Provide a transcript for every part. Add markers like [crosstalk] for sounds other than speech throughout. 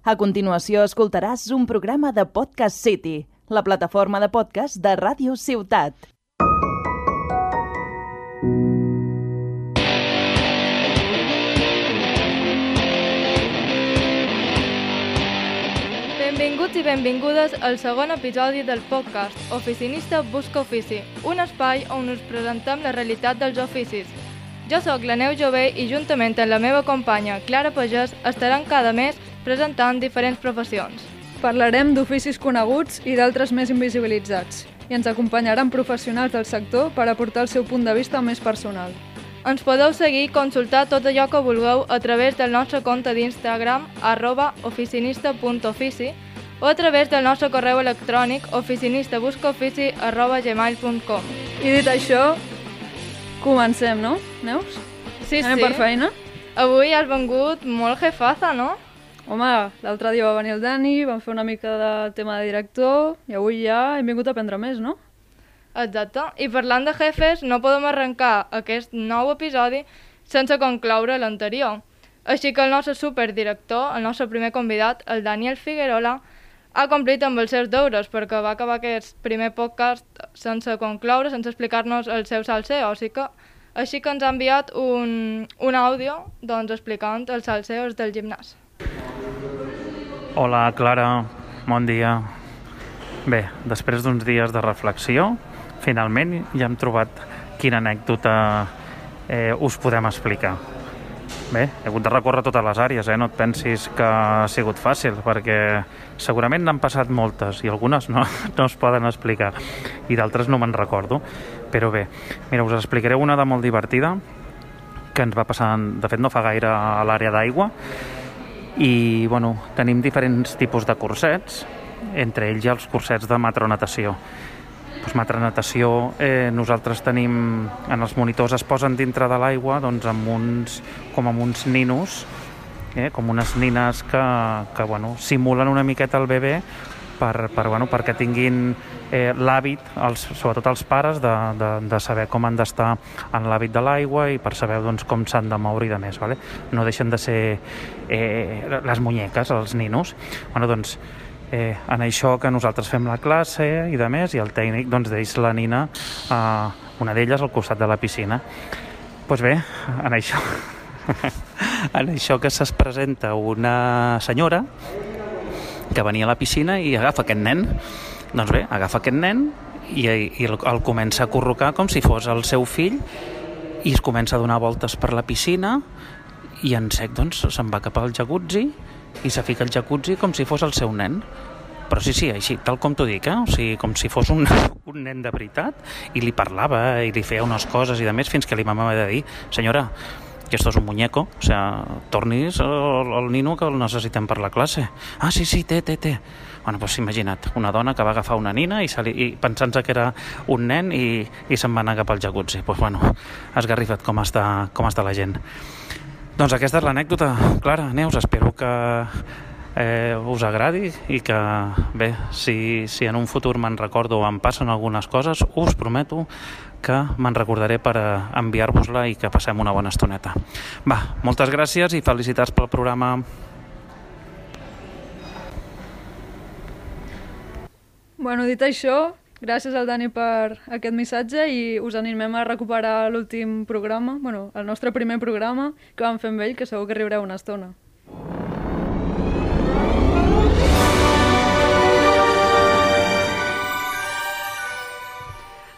A continuació escoltaràs un programa de Podcast City, la plataforma de podcast de Ràdio Ciutat. Benvinguts i benvingudes al segon episodi del podcast Oficinista Busca Ofici, un espai on us presentem la realitat dels oficis. Jo sóc la Neu Jové i juntament amb la meva companya Clara Pagès estaran cada mes presentant diferents professions. Parlarem d'oficis coneguts i d'altres més invisibilitzats i ens acompanyaran professionals del sector per aportar el seu punt de vista més personal. Ens podeu seguir i consultar tot allò que vulgueu a través del nostre compte d'Instagram arroba oficinista.ofici o a través del nostre correu electrònic oficinista.buscaofici arroba gmail.com I dit això, comencem, no, Neus? Sí, Anem sí. per feina? Avui has vengut molt jefaza, no? Home, l'altre dia va venir el Dani, vam fer una mica de tema de director i avui ja hem vingut a aprendre més, no? Exacte. I parlant de jefes, no podem arrencar aquest nou episodi sense concloure l'anterior. Així que el nostre superdirector, el nostre primer convidat, el Daniel Figuerola, ha complit amb els seus deures perquè va acabar aquest primer podcast sense concloure, sense explicar-nos el seu salseo. Així que, així que ens ha enviat un, un àudio doncs, explicant els salseos del gimnàs. Hola, Clara. Bon dia. Bé, després d'uns dies de reflexió, finalment ja hem trobat quina anècdota eh, us podem explicar. Bé, he hagut de recórrer totes les àrees, eh? no et pensis que ha sigut fàcil, perquè segurament n'han passat moltes i algunes no, [laughs] no es poden explicar i d'altres no me'n recordo. Però bé, mira, us explicaré una de molt divertida que ens va passar, de fet no fa gaire, a l'àrea d'aigua, i bueno, tenim diferents tipus de cursets, entre ells els cursets de matronatació. Doncs matronatació, eh, nosaltres tenim, en els monitors es posen dintre de l'aigua doncs amb uns, com amb uns ninos, eh, com unes nines que, que bueno, simulen una miqueta el bebè per, per, bueno, perquè tinguin eh, l'hàbit, els, sobretot els pares, de, de, de saber com han d'estar en l'hàbit de l'aigua i per saber doncs, com s'han de moure i de més. Vale? No deixen de ser eh, les muñeques, els ninos. Bueno, doncs, eh, en això que nosaltres fem la classe i de més, i el tècnic doncs, deix la nina, eh, una d'elles, al costat de la piscina. Doncs pues bé, en això, [laughs] en això que se'ls presenta una senyora que venia a la piscina i agafa aquest nen. Doncs bé, agafa aquest nen i, i el, el comença a corrocar com si fos el seu fill i es comença a donar voltes per la piscina i en sec doncs se'n va cap al jacuzzi i se fica al jacuzzi com si fos el seu nen però sí, sí, així, tal com t'ho dic, eh? o sigui, com si fos un, [laughs] un nen de veritat i li parlava i li feia unes coses i de més fins que li mamava de dir senyora, que esto es un muñeco, o sea, tornis el, el nino que el necessitem per la classe. Ah, sí, sí, té, té, té. Bueno, doncs imagina't, una dona que va agafar una nina i, se li, i pensant-se que era un nen i, i se'n va anar cap al jacuzzi. Doncs pues, bueno, esgarrifa't com està, com està la gent. Doncs aquesta és l'anècdota, Clara, Neus, espero que eh, us agradi i que, bé, si, si en un futur me'n recordo o em passen algunes coses, us prometo que me'n recordaré per eh, enviar-vos-la i que passem una bona estoneta. Va, moltes gràcies i felicitats pel programa. Bueno, dit això, gràcies al Dani per aquest missatge i us animem a recuperar l'últim programa, bueno, el nostre primer programa que vam fer amb ell, que segur que riureu una estona.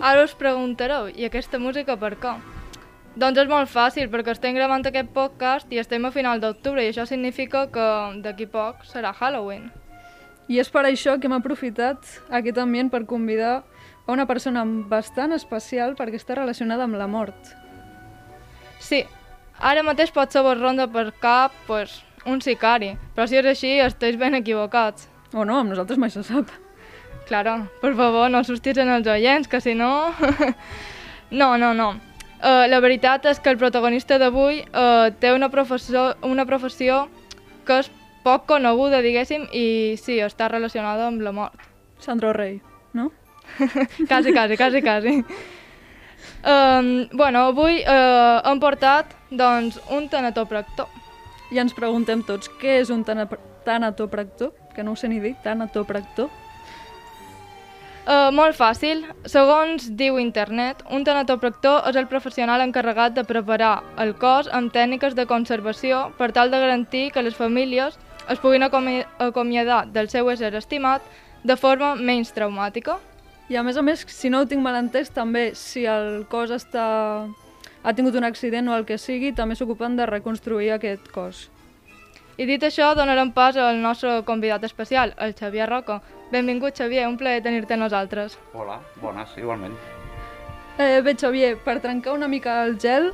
Ara us preguntareu, i aquesta música per què? Doncs és molt fàcil, perquè estem gravant aquest podcast i estem a final d'octubre i això significa que d'aquí poc serà Halloween. I és per això que hem aprofitat aquest ambient per convidar a una persona bastant especial perquè està relacionada amb la mort. Sí, ara mateix pot ser vos ronda per cap pues, un sicari, però si és així esteu ben equivocats. O no, amb nosaltres mai se sap. Claro, per favor, no en els oients, que si no... [laughs] no, no, no. Uh, la veritat és que el protagonista d'avui uh, té una professió, una professió que és poc coneguda, diguéssim, i sí, està relacionada amb la mort. Sandro Rey, no? [laughs] quasi, quasi, quasi, quasi. Um, bueno, avui uh, hem portat doncs, un tanatopractor. i ens preguntem tots què és un tana- tanatopractor, que no ho sé ni dir, tanatopractor. Uh, molt fàcil. Segons diu internet, un tanatopractor és el professional encarregat de preparar el cos amb tècniques de conservació per tal de garantir que les famílies es puguin acomi acomiadar del seu ésser estimat de forma menys traumàtica. I a més a més, si no ho tinc mal entès, també si el cos està... ha tingut un accident o el que sigui, també s'ocupen de reconstruir aquest cos. I dit això, donarem pas al nostre convidat especial, el Xavier Roca. Benvingut, Xavier, un plaer tenir-te a nosaltres. Hola, bones, igualment. Eh, bé, Xavier, per trencar una mica el gel,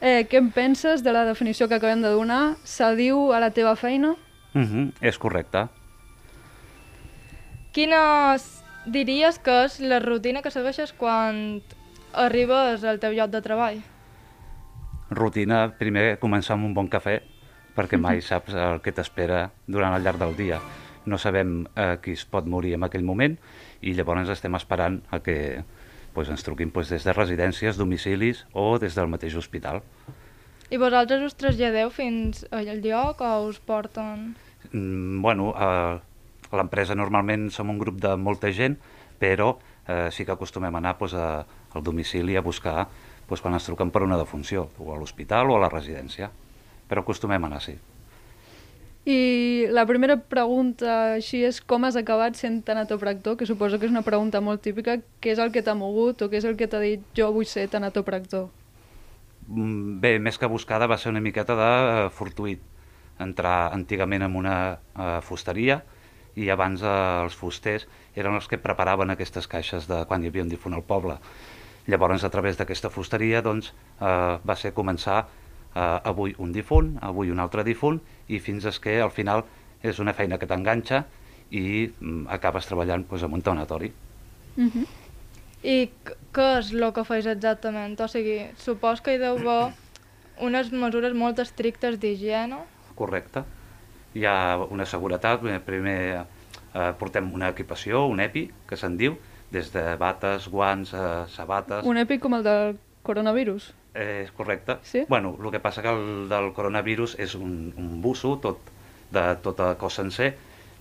eh, què en penses de la definició que acabem de donar? S'adiu a la teva feina? Mm -hmm, és correcte. Quines diries que és la rutina que segueixes quan arribes al teu lloc de treball? Rutina, primer començar amb un bon cafè, perquè mai saps el que t'espera durant el llarg del dia. No sabem eh, qui es pot morir en aquell moment i llavors estem esperant a que pues, ens truquin pues, des de residències, domicilis o des del mateix hospital. I vosaltres us traslladeu fins al lloc o us porten... Mm, bueno, eh, l'empresa normalment som un grup de molta gent, però eh, sí que acostumem a anar pues, a, al domicili a buscar pues, quan ens truquen per una defunció, o a l'hospital o a la residència. Però acostumem a anar, sí. I la primera pregunta així és com has acabat sent tanatopractor, que suposo que és una pregunta molt típica. Què és el que t'ha mogut o què és el que t'ha dit jo vull ser tanatopractor? Mm, Bé, més que buscada va ser una miqueta de eh, fortuït. Entrar antigament en una eh, fusteria i abans eh, els fusters eren els que preparaven aquestes caixes de quan hi havia un difunt al poble. Llavors, a través d'aquesta fusteria, doncs, eh, va ser començar eh, avui un difunt, avui un altre difunt, i fins és que al final és una feina que t'enganxa i mm, acabes treballant doncs, en un tanatori. Uh -huh. I què és el que feis exactament? O sigui, supos que hi deu haver unes mesures molt estrictes d'higiene. Correcte. Hi ha una seguretat, eh, primer eh, portem una equipació, un EPI, que se'n diu, des de bates, guants, eh, sabates... Un èpic com el del coronavirus. Eh, és correcte. Sí? Bueno, el que passa que el del coronavirus és un, un busso tot, de tota cos sencer,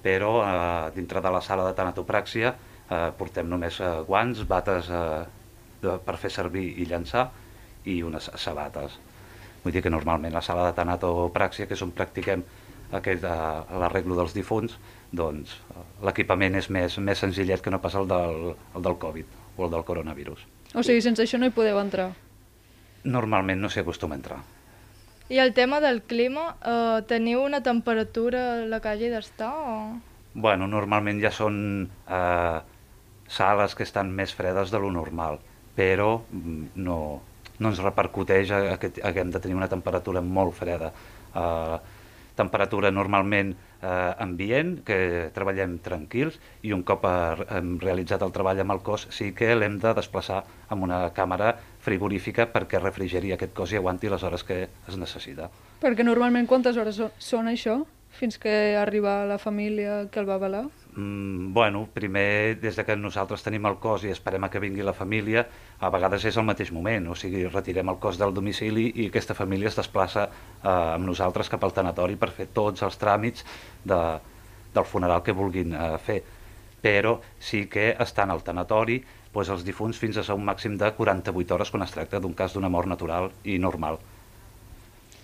però eh, dintre de la sala de tanatopràxia eh, portem només eh, guants, bates eh, de, per fer servir i llançar i unes sabates. Vull dir que normalment la sala de tanatopràxia, que és on practiquem aquest, eh, l'arreglo dels difunts, doncs eh, l'equipament és més, més senzillet que no pas el del, el del Covid o el del coronavirus. O sigui, sense això no hi podeu entrar. Normalment no s'hi acostuma a entrar. I el tema del clima, eh, teniu una temperatura a la que hagi d'estar o...? Bueno, normalment ja són eh, sales que estan més fredes de lo normal, però mm, no, no ens repercuteix a, a que a que hem de tenir una temperatura molt freda. Eh, temperatura normalment eh, ambient, que treballem tranquils, i un cop hem realitzat el treball amb el cos sí que l'hem de desplaçar amb una càmera frigorífica perquè refrigeri aquest cos i aguanti les hores que es necessita. Perquè normalment quantes hores són això? Fins que arriba la família que el va avalar? Mm, bueno, primer, des de que nosaltres tenim el cos i esperem a que vingui la família, a vegades és al mateix moment, o sigui, retirem el cos del domicili i aquesta família es desplaça eh, amb nosaltres cap al tanatori per fer tots els tràmits de, del funeral que vulguin eh, fer. Però sí que estan al tanatori doncs, els difunts fins a un màxim de 48 hores quan es tracta d'un cas d'una mort natural i normal.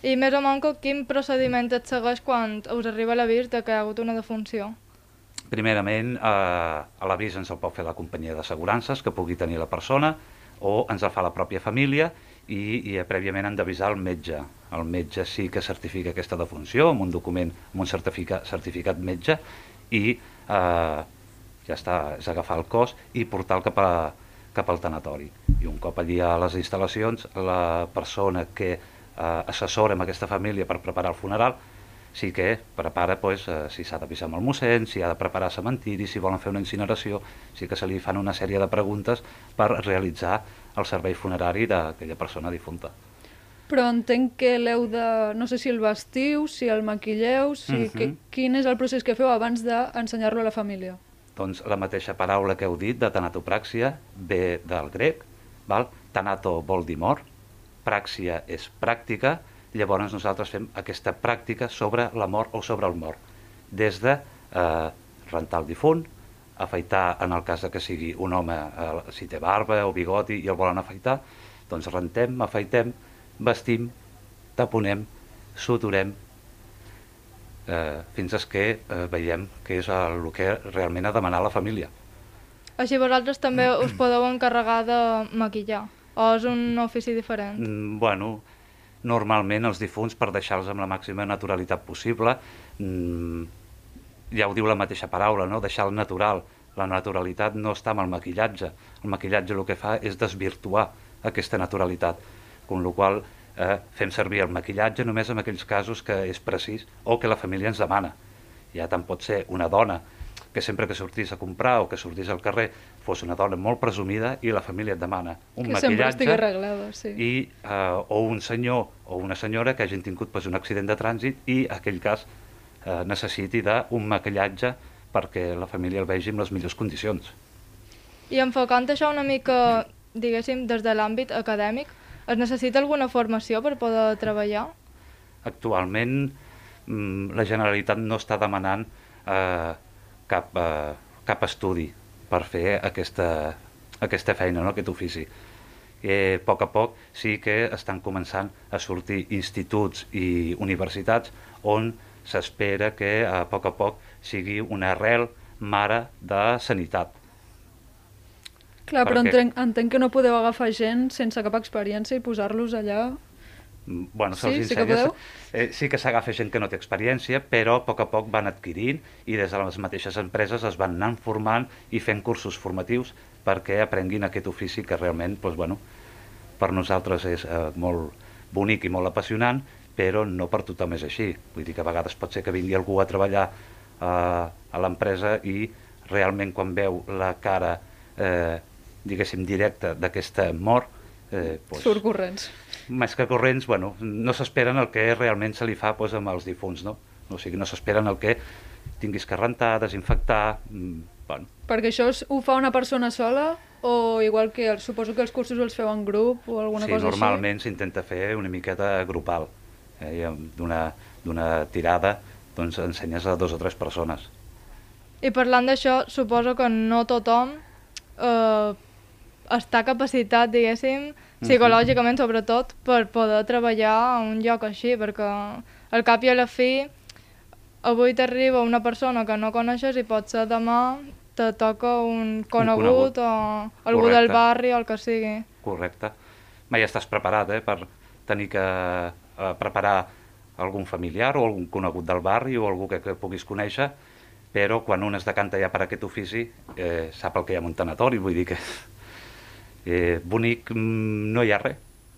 I més o menys quin procediment et segueix quan us arriba l'avís de que hi ha hagut una defunció? Primerament, eh, a l'avís ens el pot fer la companyia d'assegurances que pugui tenir la persona o ens el fa la pròpia família i, i eh, prèviament han d'avisar el metge. El metge sí que certifica aquesta defunció amb un document, amb un certifica, certificat metge i eh, ja està, és agafar el cos i portar-lo cap, a, cap al tanatori. I un cop allí a les instal·lacions, la persona que eh, assessora amb aquesta família per preparar el funeral sí que prepara pues, eh, si s'ha d'avisar amb el mossèn, si ha de preparar cementiri, si volen fer una incineració, sí que se li fan una sèrie de preguntes per realitzar el servei funerari d'aquella persona difunta. Però entenc que l'heu de... No sé si el vestiu, si el maquilleu, si... Mhm. que, quin és el procés que feu abans d'ensenyar-lo a la família? Doncs la mateixa paraula que heu dit de tanatopràxia ve del grec, val? tanato vol dir mort, pràxia és pràctica llavors nosaltres fem aquesta pràctica sobre la mort o sobre el mort, des de eh, rentar el difunt, afaitar en el cas de que sigui un home, eh, si té barba o bigoti i el volen afaitar, doncs rentem, afaitem, vestim, taponem, suturem, eh, fins que eh, veiem que és el, que realment ha demanat la família. Així vosaltres també us podeu encarregar de maquillar, o és un ofici diferent? Mm, bueno, normalment els difunts, per deixar-los amb la màxima naturalitat possible, mm, ja ho diu la mateixa paraula, no? deixar el natural. La naturalitat no està amb el maquillatge. El maquillatge el que fa és desvirtuar aquesta naturalitat, amb la qual eh, fem servir el maquillatge només en aquells casos que és precís o que la família ens demana. Ja tant pot ser una dona que sempre que sortís a comprar o que sortís al carrer fos una dona molt presumida i la família et demana un que maquillatge arreglada, sí. i, eh, o un senyor o una senyora que hagin tingut pues, un accident de trànsit i en aquell cas eh, necessiti d'un maquillatge perquè la família el vegi en les millors condicions. I enfocant això una mica, diguéssim, des de l'àmbit acadèmic, es necessita alguna formació per poder treballar? Actualment mm, la Generalitat no està demanant eh, cap, eh, cap estudi per fer aquesta, aquesta feina, no? aquest ofici. Eh, a poc a poc sí que estan començant a sortir instituts i universitats on s'espera que a poc a poc sigui una arrel mare de sanitat. Clar, però perquè- entenc, entenc que no podeu agafar gent sense cap experiència i posar-los allà... Mm, Bueno, Sí? Sí que podeu? eh, sí que s'agafa gent que no té experiència, però a poc a poc van adquirint i des de les mateixes empreses es van anant formant i fent cursos formatius perquè aprenguin aquest ofici que realment, doncs, bueno, per nosaltres és eh, molt bonic i molt apassionant, però no per tothom és així. Vull dir que a vegades pot ser que vingui algú a treballar eh, a l'empresa i realment quan veu la cara, eh, diguéssim, directa d'aquesta mort, eh, doncs, Surt corrents. més que corrents, bueno, no s'esperen el que realment se li fa doncs, amb els difunts, no? O sigui, no s'esperen el que tinguis que rentar, desinfectar... mm, Bueno, Perquè això ho fa una persona sola o igual que el- suposo que els cursos els feu en grup o alguna sí, cosa normalment s'intenta fer una miqueta grupal. Eh? d'una tirada doncs, ensenyes a dos o tres persones. I parlant d'això, suposo que no tothom eh, està capacitat, diguéssim, psicològicament sobretot, per poder treballar a un lloc així, perquè al cap i a la fi avui t'arriba una persona que no coneixes i potser demà te toca un conegut, conegut. o algú Correcte. del barri o el que sigui. Correcte. Mai estàs preparat eh, per tenir que eh, preparar algun familiar o algun conegut del barri o algú que, que puguis conèixer, però quan un es decanta ja per aquest ofici eh, sap el que hi ha en un tanatori, vull dir que eh, bonic mm, no hi ha res.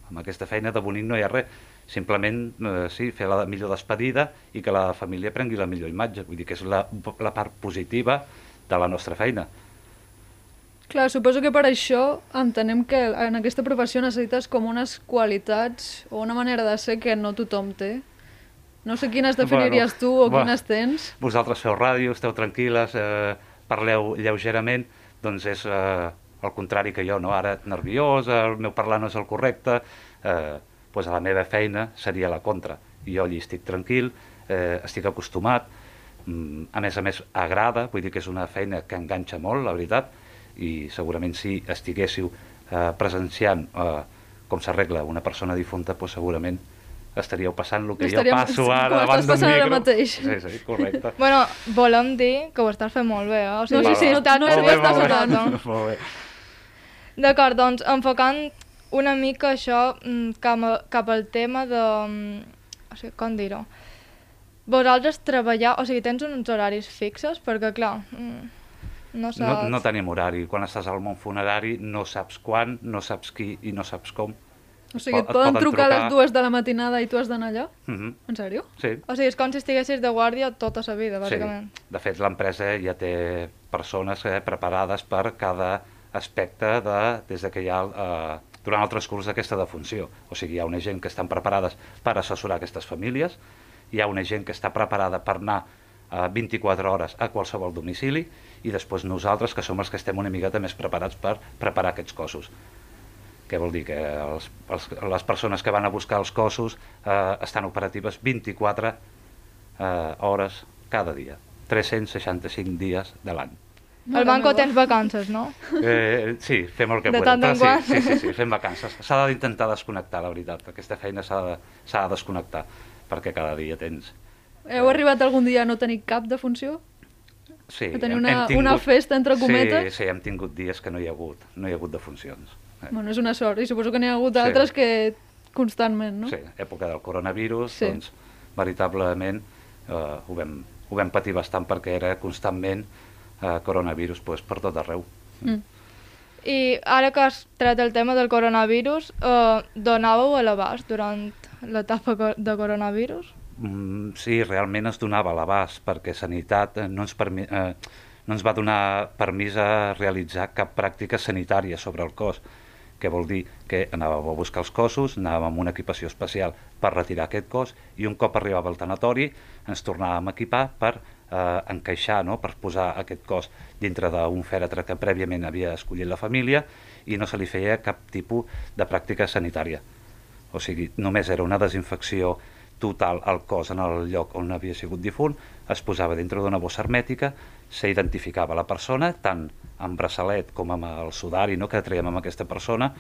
Amb aquesta feina de bonic no hi ha res. Simplement, eh, sí, fer la millor despedida i que la família prengui la millor imatge. Vull dir que és la, la part positiva de la nostra feina. Clar, suposo que per això entenem que en aquesta professió necessites com unes qualitats o una manera de ser que no tothom té. No sé quines definiries Bueno, tu o va. quines tens. vosaltres feu ràdio, esteu tranquil·les, eh, parleu lleugerament, doncs és eh, el contrari que jo, no? Ara nerviós, el meu parlar no és el correcte, eh, doncs a la meva feina seria la contra. Jo allí estic tranquil, eh, estic acostumat, mm, a més a més agrada, vull dir que és una feina que enganxa molt, la veritat, i segurament si estiguéssiu eh, presenciant eh, com s'arregla una persona difunta, doncs segurament estaríeu passant el que Estaríem- jo passo [laughs] ara davant d'un passant ara micro. mateix. Sí, sí, correcte. Bueno, volem dir que ho estàs fent molt bé, eh? O sigui, No, sí, sí, no, estàs no molt s'hi bé, està estàs notant. notant. Molt bé. [laughs] D'acord, doncs, enfocant una mica això mm, cap, a, cap al tema de... mm, O sigui, com dir-ho? Vosaltres treballar... O sigui, tens uns horaris fixos? Perquè, clar, mm, no saps... No, no tenim horari. Quan estàs al món funerari no saps quan, no saps qui i no saps com. O sigui, et Et poden poden trucar a les dues de la matinada i tu has d'anar allà? Uh -huh. En sèrio? Sí. O sigui, és com si estiguessis de guàrdia tota la vida, bàsicament. Sí. De fet, l'empresa ja té persones eh, preparades per cada aspecte de, des de que hi ha eh, durant el transcurs d'aquesta defunció. O sigui, hi ha una gent que estan preparades per assessorar aquestes famílies, hi ha una gent que està preparada per anar a 24 hores a qualsevol domicili i després nosaltres, que som els que estem una miqueta més preparats per preparar aquests cossos. Què vol dir? Que els, els, les persones que van a buscar els cossos eh, estan operatives 24 eh, hores cada dia, 365 dies de l'any. Al banco tens vacances, no? Eh, sí, fem el que De podem. tant en però quant. sí, sí, sí, sí, fem vacances. S'ha d'intentar desconnectar, la veritat. Aquesta feina s'ha de, s'ha de desconnectar, perquè cada dia tens... Heu arribat algun dia a no tenir cap de funció? Sí, A tenir una- una festa, entre cometes? Sí, sí, hem tingut dies que no hi ha hagut, no hi ha hagut de funcions. Eh, Bueno, és una sort, i suposo que n'hi ha hagut Sí. altres que constantment, no? Sí, època del coronavirus, Sí. doncs, veritablement eh, ho, vam, ho vam patir bastant perquè era constantment eh, coronavirus pues, per tot arreu. Mm. I ara que has tret el tema del coronavirus, eh, donàveu a l'abast durant l'etapa de coronavirus? Mm, sí, realment es donava l'abast perquè Sanitat eh, no ens, permi eh, no ens va donar permís a realitzar cap pràctica sanitària sobre el cos, que vol dir que anàvem a buscar els cossos, anàvem amb una equipació especial per retirar aquest cos i un cop arribava al tanatori ens tornàvem a equipar per eh, encaixar, no? per posar aquest cos dintre d'un fèretre que prèviament havia escollit la família i no se li feia cap tipus de pràctica sanitària. O sigui, només era una desinfecció total al cos en el lloc on havia sigut difunt, es posava dintre d'una bossa hermètica, s'identificava la persona, tant amb braçalet com amb el sudari no, que traiem amb aquesta persona,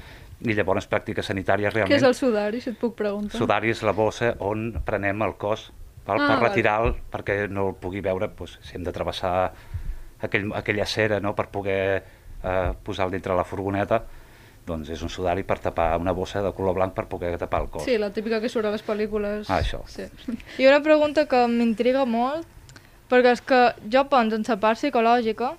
i llavors pràctica sanitària Què realment... és el sudari, si et puc preguntar? Sudari és la bossa on prenem el cos Ah, per val. retirar-lo, perquè no el pugui veure doncs, si hem de travessar aquell, aquella cera no, per poder eh, posar-lo dintre la furgoneta, doncs és un sudari per tapar una bossa de color blanc per poder tapar el cos. Sí, la típica que surt a les pel·lícules. Ah, això. Sí. [laughs] I una pregunta que m'intriga molt, perquè és que jo penso en la part psicològica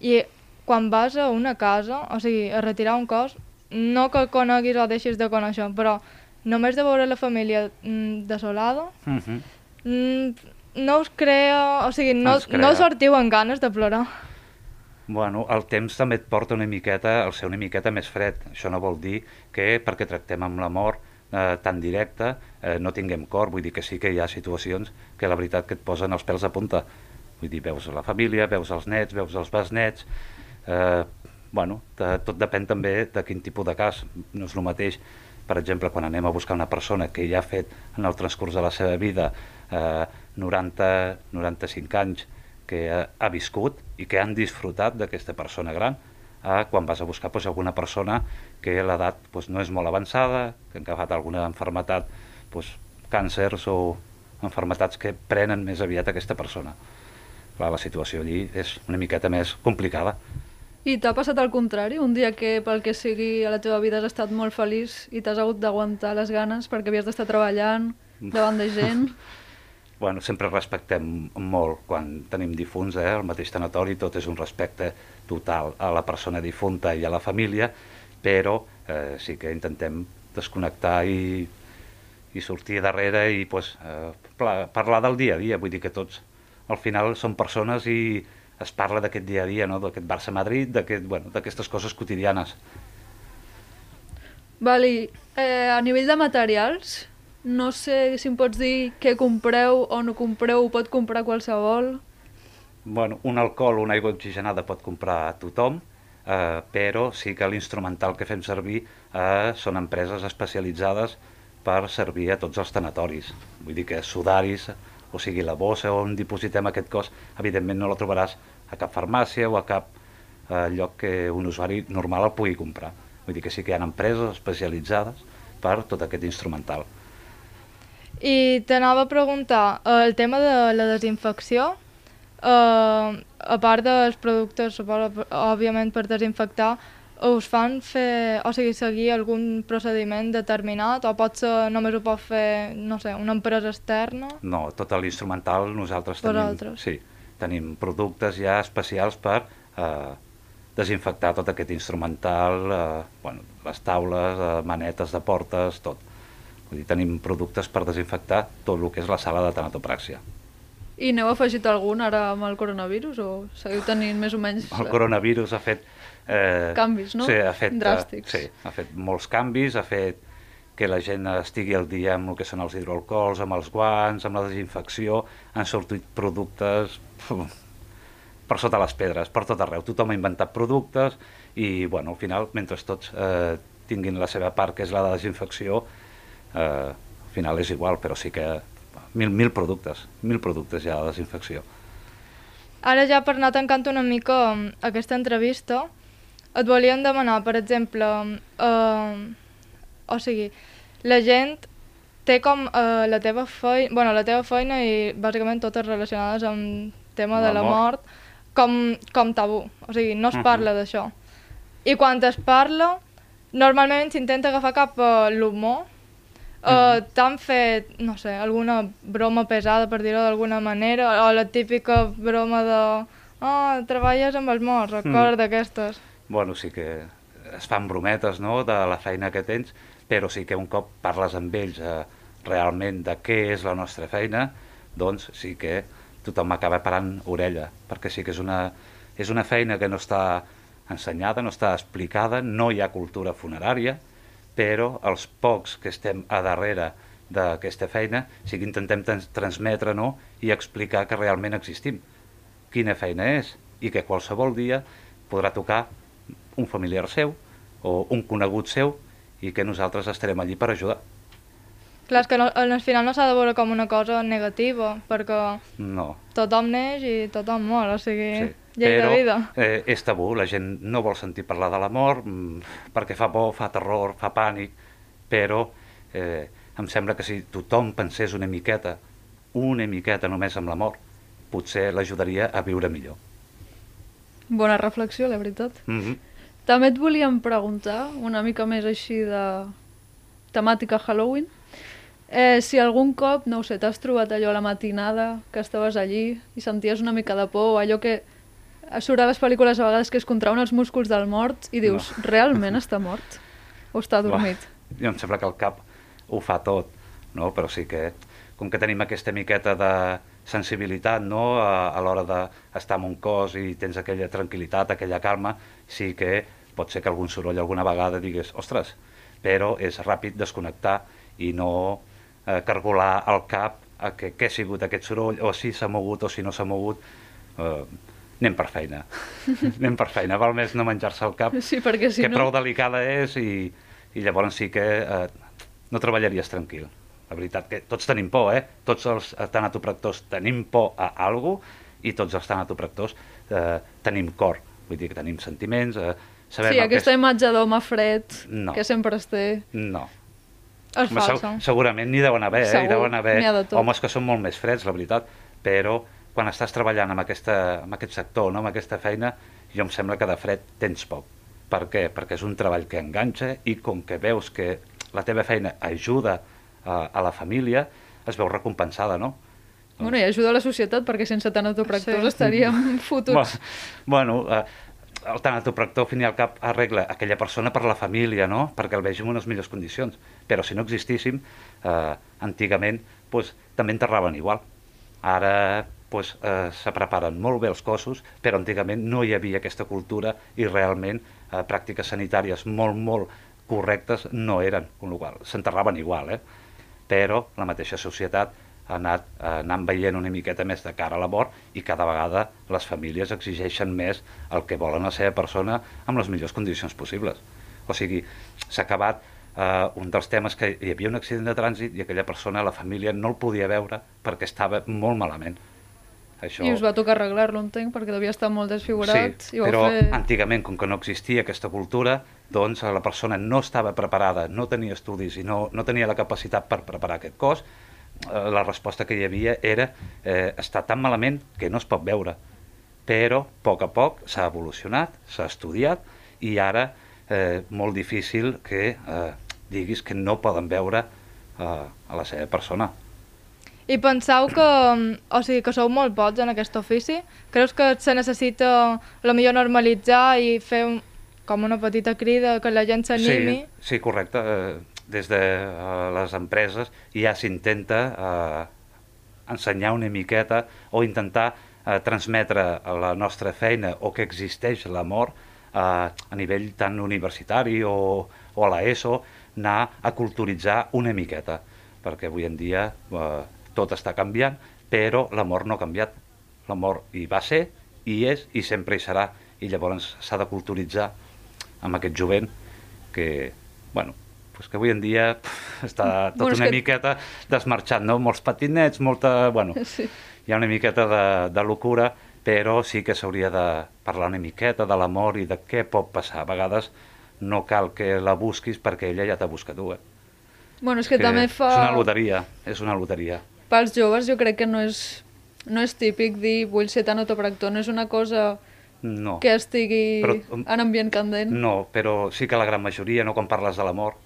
i quan vas a una casa, o sigui, a retirar un cos, no que el coneguis o deixis de conèixer, però només de veure la família mm, desolada, Uh -huh. Mm, no us crea... O sigui, no, no sortiu amb ganes de plorar. Bueno, el temps també et porta una miqueta, el ser una miqueta més fred. Això no vol dir que perquè tractem amb la mort eh, tan directa eh, no tinguem cor. Vull dir que sí que hi ha situacions que la veritat que et posen els pèls a punta. Vull dir, veus la família, veus els nets, veus els besnets... Eh, bueno, tot depèn també de quin tipus de cas. No és el mateix, per exemple, quan anem a buscar una persona que ja ha fet en el transcurs de la seva vida eh, 90, 95 anys, que ha, ha viscut i que han disfrutat d'aquesta persona gran, a quan vas a buscar doncs, alguna persona que l'edat doncs, no és molt avançada, que ha agafat alguna enfermetat, doncs, càncers o enfermetats que prenen més aviat aquesta persona. Clar, la situació allí és una miqueta més complicada. I t'ha passat al contrari? Un dia que pel que sigui a la teva vida has estat molt feliç i t'has hagut d'aguantar les ganes perquè havies d'estar treballant [laughs] davant de gent? Bueno, sempre respectem molt quan tenim difunts, eh? al mateix tanatori tot és un respecte total a la persona difunta i a la família, però eh, sí que intentem desconnectar i, i sortir darrere i pues, eh, parlar del dia a dia, vull dir que tots al final són persones i es parla d'aquest dia a dia, no? d'aquest Barça-Madrid, d'aquest- bueno, d'aquestes coses quotidianes. Vali, eh, a nivell de materials, no sé si em pots dir què compreu o no compreu, ho pot comprar qualsevol. Bueno, un alcohol, una aigua oxigenada pot comprar a tothom, eh, però sí que l'instrumental que fem servir eh, són empreses especialitzades per servir a tots els tanatoris. Vull dir que sudaris, o sigui, la bossa on dipositem aquest cos, evidentment no la trobaràs a cap farmàcia o a cap eh, lloc que un usuari normal el pugui comprar. Vull dir que sí que hi ha empreses especialitzades per tot aquest instrumental. I t'anava a preguntar, eh, el tema de la desinfecció, eh, a part dels productes, suposo, òbviament per desinfectar, us fan fer, o sigui, seguir algun procediment determinat o potser només ho pot fer, no sé, una empresa externa? No, tot l'instrumental nosaltres tenim, Vosaltres. sí, tenim productes ja especials per eh, desinfectar tot aquest instrumental, eh, bueno, les taules, eh, manetes de portes, tot. Vull dir, tenim productes per desinfectar tot el que és la sala de tanatopràxia. I n'heu afegit algun ara amb el coronavirus o seguiu tenint més o menys El coronavirus ha fet... Eh, Canvis, no? Sí, ha fet, Dràstics. Eh, sí, ha fet molts canvis, ha fet que la gent estigui al dia amb el que són els hidroalcohols, amb els guants, amb la desinfecció, han sortit productes pf, per sota les pedres, per tot arreu. Tothom ha inventat productes i, bueno, al final, mentre tots eh, tinguin la seva part, que és la de desinfecció, eh, al final és igual, però sí que mil, mil productes, mil productes ja de desinfecció. Ara ja per anar tancant una mica mm, aquesta entrevista, et volíem demanar, per exemple, eh, o sigui, la gent té com eh, la teva feina, bueno, la teva feina i bàsicament totes relacionades amb tema de La mort. com, com tabú, o sigui, no es Mhm. parla d'això. I quan es parla, normalment s'intenta agafar cap a l'humor, Uh, T'han fet, no sé, alguna broma pesada, per dir-ho d'alguna manera, o la típica broma de oh, treballes amb els morts, record d'aquestes. Bueno, sí que es fan brometes no, de la feina que tens, però sí que un cop parles amb ells eh, realment de què és la nostra feina, doncs sí que tothom acaba parant orella, perquè sí que és una, és una feina que no està ensenyada, no està explicada, no hi ha cultura funerària, però els pocs que estem a darrere d'aquesta feina sí que intentem trans transmetre no, i explicar que realment existim, quina feina és i que qualsevol dia podrà tocar un familiar seu o un conegut seu i que nosaltres estarem allí per ajudar. Clar, és que no, al final no s'ha de veure com una cosa negativa, perquè No. tothom neix i tothom mor, o sigui, Sí. Llei Però eh, és tabú, la gent no vol sentir parlar de la mort mm, perquè fa por, fa terror, fa pànic, però eh, em sembla que si tothom pensés una miqueta, una miqueta només amb la mort, potser l'ajudaria a viure millor. Bona reflexió, la veritat. Mm -hmm. També et volíem preguntar, una mica més així de temàtica Halloween, eh, si algun cop, no ho sé, t'has trobat allò a la matinada, que estaves allí i senties una mica de por, allò que surt a les pel·lícules a vegades que es contrauen els músculs del mort i dius, No. realment està mort? O està dormit? Jo em sembla que el cap ho fa tot, no? però sí que, com que tenim aquesta miqueta de sensibilitat no? a, a l'hora d'estar en un cos i tens aquella tranquil·litat, aquella calma, sí que pot ser que algun soroll alguna vegada digues, ostres, però és ràpid desconnectar i no eh, cargolar el cap a que, què ha sigut aquest soroll, o si s'ha mogut o si no s'ha mogut. Eh, anem per feina. [laughs] anem per feina. Val més no menjar-se el cap Sí, perquè si que no... prou delicada és i, i llavors sí que eh, no treballaries tranquil. La veritat que tots tenim por, eh? Tots els tanatopractors tenim por a algú i tots els tanatopractors eh, tenim cor. Vull dir que tenim sentiments, eh, sabem Sí, aquesta que és... imatge d'home fred, No. que sempre es té... No. És falsa. seg segurament n'hi deuen haver, eh? Segur, Hi deuen haver n'hi ha de tot. homes que són molt més freds, la veritat, però quan estàs treballant amb, aquesta, amb aquest sector, no? amb aquesta feina, jo em sembla que de fred tens poc. Per què? Perquè és un treball que enganxa i com que veus que la teva feina ajuda a, a la família, es veu recompensada, no? Bueno, i ajuda a la societat, perquè sense tanatopractors Sí. estaríem [laughs] fotuts. Bueno, eh, el tanatopractor, al fin i al cap, arregla aquella persona per la família, no? perquè el vegi en unes millors condicions. Però si no existíssim, eh, antigament pues, també enterraven igual. Ara pues, eh, se preparen molt bé els cossos, però antigament no hi havia aquesta cultura i realment eh, pràctiques sanitàries molt, molt correctes no eren, amb qual s'enterraven igual, eh? però la mateixa societat ha anat eh, anant veient una miqueta més de cara a la mort i cada vegada les famílies exigeixen més el que volen la seva persona amb les millors condicions possibles. O sigui, s'ha acabat eh, un dels temes que hi havia un accident de trànsit i aquella persona, la família, no el podia veure perquè estava molt malament. Això... I us va tocar arreglar-lo, entenc, perquè devia estar molt desfigurat. Sí, i però fer... antigament, com que no existia aquesta cultura, doncs la persona no estava preparada, no tenia estudis i no, no tenia la capacitat per preparar aquest cos, eh, la resposta que hi havia era eh, està tan malament que no es pot veure. Però, a poc a poc, s'ha evolucionat, s'ha estudiat i ara eh, molt difícil que eh, diguis que no poden veure eh, a la seva persona. I penseu que, o sigui, que sou molt pocs en aquest ofici? Creus que se necessita, la millor normalitzar i fer un, com una petita crida, que la gent s'animi? Sí, sí, correcte. Eh, Des de eh, les empreses ja s'intenta eh, ensenyar una miqueta o intentar eh, transmetre la nostra feina o que existeix l'amor a nivell tant universitari o, o a l'ESO, anar a culturitzar una miqueta, perquè avui en dia eh, tot està canviant, però l'amor no ha canviat. L'amor hi va ser, hi és i sempre hi serà, i llavors s'ha de culturitzar amb aquest jovent que bueno, pues que avui en dia pff, està [laughs] tot Bueno, és una que- miqueta desmarxat, no? Molts patinets, molta... Bueno, [laughs] Sí. hi ha una miqueta de, de locura, però sí que s'hauria de parlar una miqueta de l'amor i de què pot passar. A vegades no cal que la busquis perquè ella ja t'ha buscat tu, eh? Bueno, és que, també És fa... una loteria, és una loteria. Pels joves jo crec que no és, no és típic dir vull ser tan autopractor, no és una cosa No. que estigui Però, en ambient candent. No, però sí que la gran majoria, no quan parles de l'amor,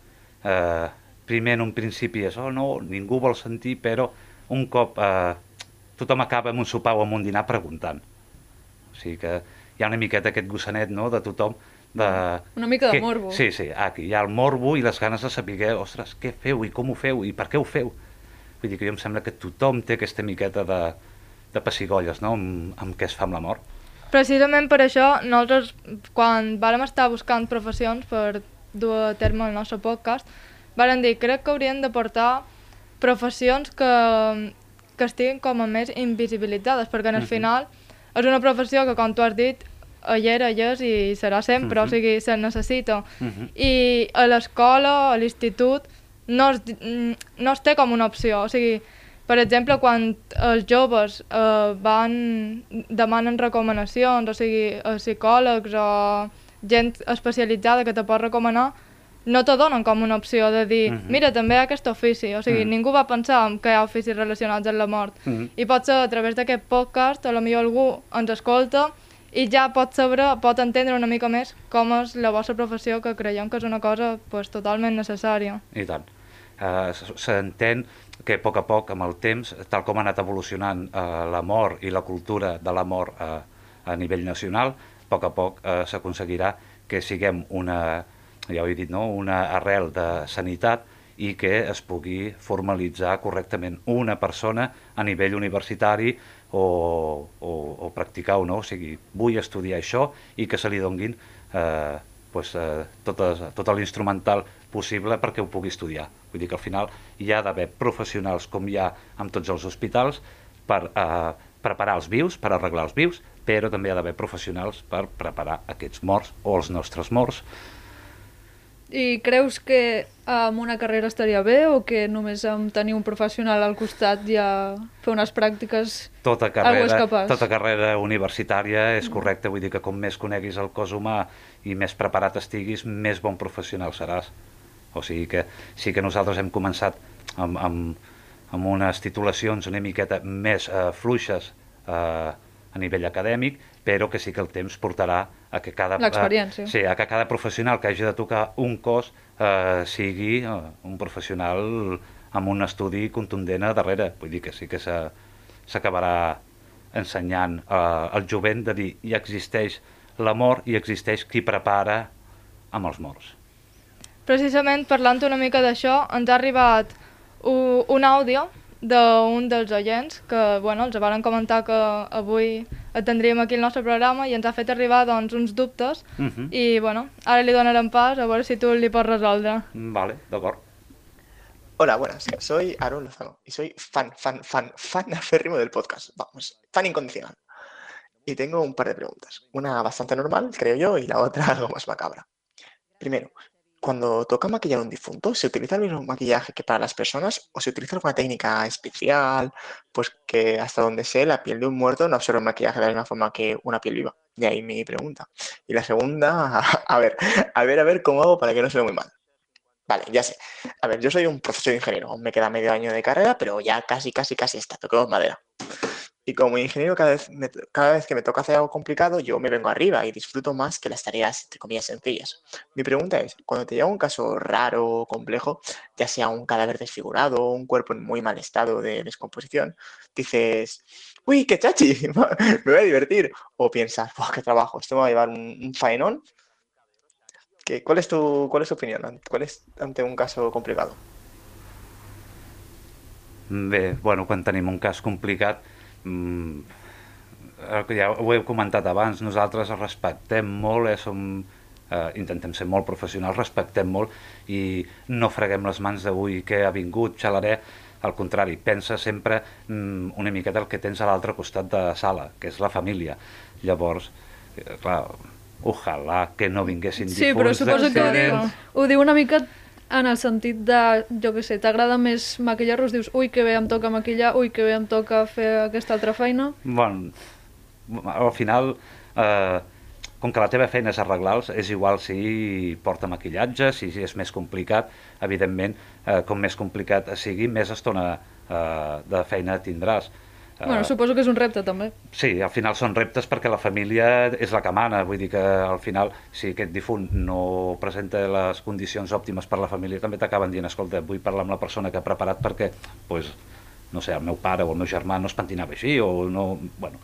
eh, primer en un principi és, oh no, ningú vol sentir, però un cop eh, tothom acaba amb un sopar o amb un dinar preguntant. O sigui que hi ha una miqueta aquest gossanet, no?, de tothom, de... Una mica de que- morbo. Sí, sí, aquí hi ha el morbo i les ganes de saber, ostres, què feu i com ho feu i per què ho feu? Vull dir que jo em sembla que tothom té aquesta miqueta de, de pessigolles, no?, amb, amb què es fa amb la mort. Precisament per això, nosaltres, quan vàrem estar buscant professions per dur a terme el nostre podcast, vàrem dir, crec que haurien de portar professions que, que estiguin com a més invisibilitzades, perquè en el Mhm. final és una professió que, com tu has dit, hi era, hi és i serà sempre, Mhm. o sigui, se necessita. Mhm. I a l'escola, a l'institut, no, es, mm, no es té com una opció. O sigui, per exemple, quan els joves eh, van, demanen recomanacions, o sigui, a psicòlegs o gent especialitzada que te pot recomanar, no te donen com una opció de dir, Mhm. mira, també hi ha aquest ofici. O sigui, Mhm. ningú va pensar que hi ha oficis relacionats amb la mort. Mhm. I potser a través d'aquest podcast, a lo millor algú ens escolta i ja pot saber, pot entendre una mica més com és la vostra professió, que creiem que és una cosa pues, totalment necessària. I tant. Uh, S'entén que a poc a poc, amb el temps, tal com ha anat evolucionant uh, la mort i la cultura de la mort uh, a nivell nacional, a poc a poc uh, s'aconseguirà que siguem una, ja ho he dit, no? una arrel de sanitat i que es pugui formalitzar correctament una persona a nivell universitari o, o, o practicar o no, o sigui, vull estudiar això i que se li donguin eh, pues, eh, totes, tot l'instrumental possible perquè ho pugui estudiar. Vull dir que al final hi ha d'haver professionals com hi ha amb tots els hospitals per eh, preparar els vius, per arreglar els vius, però també hi ha d'haver professionals per preparar aquests morts o els nostres morts. I creus que amb una carrera estaria bé o que només amb tenir un professional al costat ja fer unes pràctiques tota carrera, tota carrera universitària és correcta, vull dir que com més coneguis el cos humà i més preparat estiguis, més bon professional seràs. O sigui que sí que nosaltres hem començat amb, amb, amb unes titulacions una miqueta més eh, fluixes eh, a nivell acadèmic, però que sí que el temps portarà a que cada, eh, sí, a que cada professional que hagi de tocar un cos eh, sigui eh, un professional amb un estudi contundent a darrere. Vull dir que sí que s'acabarà ensenyant eh, al jovent de dir hi existeix la mort i existeix qui prepara amb els morts. Precisament parlant una mica d'això, ens ha arribat un àudio d'un dels oients que bueno, els varen comentar que avui atendríem aquí el nostre programa i ens ha fet arribar doncs, uns dubtes Uh -huh. i bueno, ara li donarem pas a veure si tu li pots resoldre. Vale, d'acord. Hola, buenas. Soy Aaron Lozano y soy fan, fan, fan, fan aférrimo del podcast. Vamos, fan incondicional. Y tengo un par de preguntas. Una bastante normal, creo yo, y la otra [laughs] algo más macabra. Primero, cuando toca maquillar a un difunto, ¿se utiliza el mismo maquillaje que para las personas o se utiliza alguna técnica especial? Pues que hasta donde sé, la piel de un muerto no absorbe el maquillaje de la misma forma que una piel viva. De ahí mi pregunta. Y la segunda, [laughs] a ver, a ver, a ver cómo hago para que no se vea muy mal. Vale, ya sé. A ver, yo soy un profesor ingeniero, aún me queda medio año de carrera, pero ya casi, casi, casi está, toquemos madera. Y como ingeniero, cada vez, me- cada vez que me toca hacer algo complicado, yo me vengo arriba y disfruto más que las tareas, entre comillas, sencillas. Mi pregunta es, cuando te llega un caso raro o complejo, ya sea un cadáver desfigurado un cuerpo en muy mal estado de descomposición, dices, uy, qué chachi, [laughs] me voy a divertir. O piensas, "Buah, qué trabajo, esto me va a llevar un, un faenón. ¿Qué- ¿Cuál es tu, cuál es tu opinión? ¿Cuál es ante un caso complicado? Bé, bueno, quan tenim un cas complicat, ja ho he comentat abans, nosaltres respectem molt, eh, som, eh, intentem ser molt professionals, respectem molt i no freguem les mans d'avui que ha vingut, xalaré, al contrari, pensa sempre mm, una miqueta el que tens a l'altre costat de la sala, que és la família. Llavors, eh, clar, ojalà que no vinguessin Sí, però difunts suposo que ho diu, ho diu una mica en el sentit de, jo què sé, t'agrada més maquillar-los, dius, ui, que bé em toca maquillar, ui, que bé em toca fer aquesta altra feina. Bueno, al final, eh, com que la teva feina és arreglar-los, és igual si porta maquillatge, si és més complicat, evidentment, eh, com més complicat sigui, més estona eh, de feina tindràs. Eh, Bueno, suposo que és un repte, també. Sí, al final són reptes perquè la família és la que mana, vull dir que al final si aquest difunt no presenta les condicions òptimes per la família també t'acaben dient, escolta, vull parlar amb la persona que ha preparat perquè, pues, no sé, el meu pare o el meu germà no es pentinava així o no... Bueno,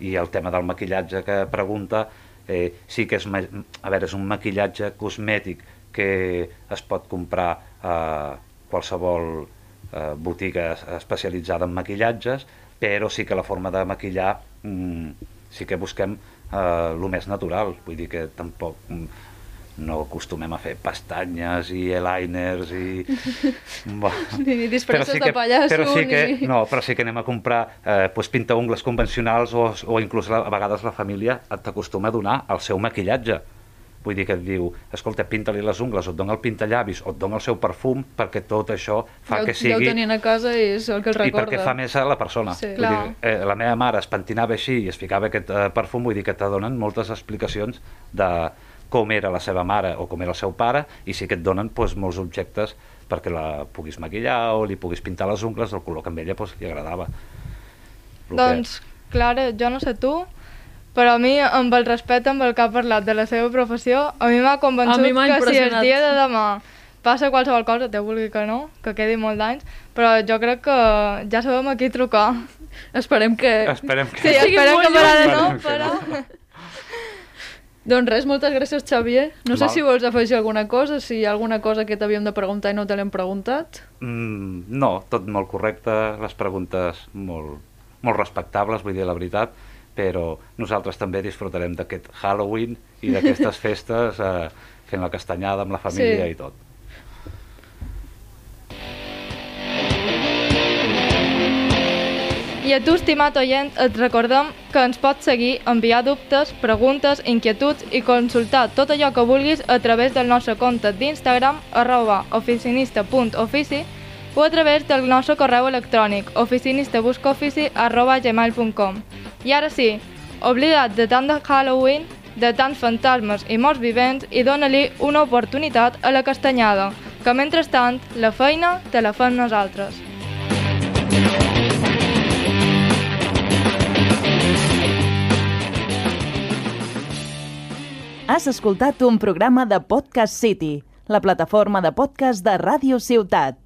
i el tema del maquillatge que pregunta, eh, sí que és, a veure, és un maquillatge cosmètic que es pot comprar a qualsevol eh, botiga es- especialitzada en maquillatges, però sí que la forma de maquillar mm, sí que busquem eh, el més natural, vull dir que tampoc mm, no acostumem a fer pestanyes i eyeliners i... [laughs] Ni disfresses de pallasso, però sí que, ni- no, però sí que anem a comprar eh, pues, pintaungles convencionals o, o inclús a vegades la família t'acostuma a donar el seu maquillatge. Vull dir que et diu, escolta, pinta-li les ungles, o et dona el pintallavis, o et dona el seu perfum, perquè tot això fa ja, que ho- ja ho sigui... tenien a casa i és el que els I recorda. perquè fa més a la persona. Sí. Vull dir, eh, la meva mare es pentinava així i es ficava aquest eh, perfum, vull dir que te donen moltes explicacions de com era la seva mare o com era el seu pare, i sí que et donen doncs, molts objectes perquè la puguis maquillar o li puguis pintar les ungles del color que a ella doncs, li agradava. El Doncs, Clara, jo no sé tu, però a mi, amb el respecte amb el que ha parlat de la seva professió, a mi m'ha convençut mi que si el dia de demà passa qualsevol cosa, Déu vulgui que no, que quedi molt d'anys, però jo crec que ja sabem a qui trucar. Esperem que... Esperem que... Sí, esperem que per ara no, però... Doncs res, moltes gràcies, Xavier. No sé Val. si vols afegir alguna cosa, si hi ha alguna cosa que t'havíem de preguntar i no te l'hem preguntat. Mm, no, tot molt correcte, les preguntes molt, molt respectables, vull dir la veritat, però nosaltres també disfrutarem d'aquest Halloween i d'aquestes [laughs] festes eh, fent la castanyada amb la família Sí. i tot. I a tu, estimat oient, et recordem que ens pots seguir, enviar dubtes, preguntes, inquietuds i consultar tot allò que vulguis a través del nostre compte d'Instagram arroba oficinista.ofici o a través del nostre correu electrònic oficinista.buscofici arroba gmail.com I ara sí, oblida't de tant de Halloween, de tants fantasmes i morts vivents i dona-li una oportunitat a la castanyada, que mentrestant la feina te la fem nosaltres. Has escoltat un programa de Podcast City, la plataforma de podcast de Ràdio Ciutat.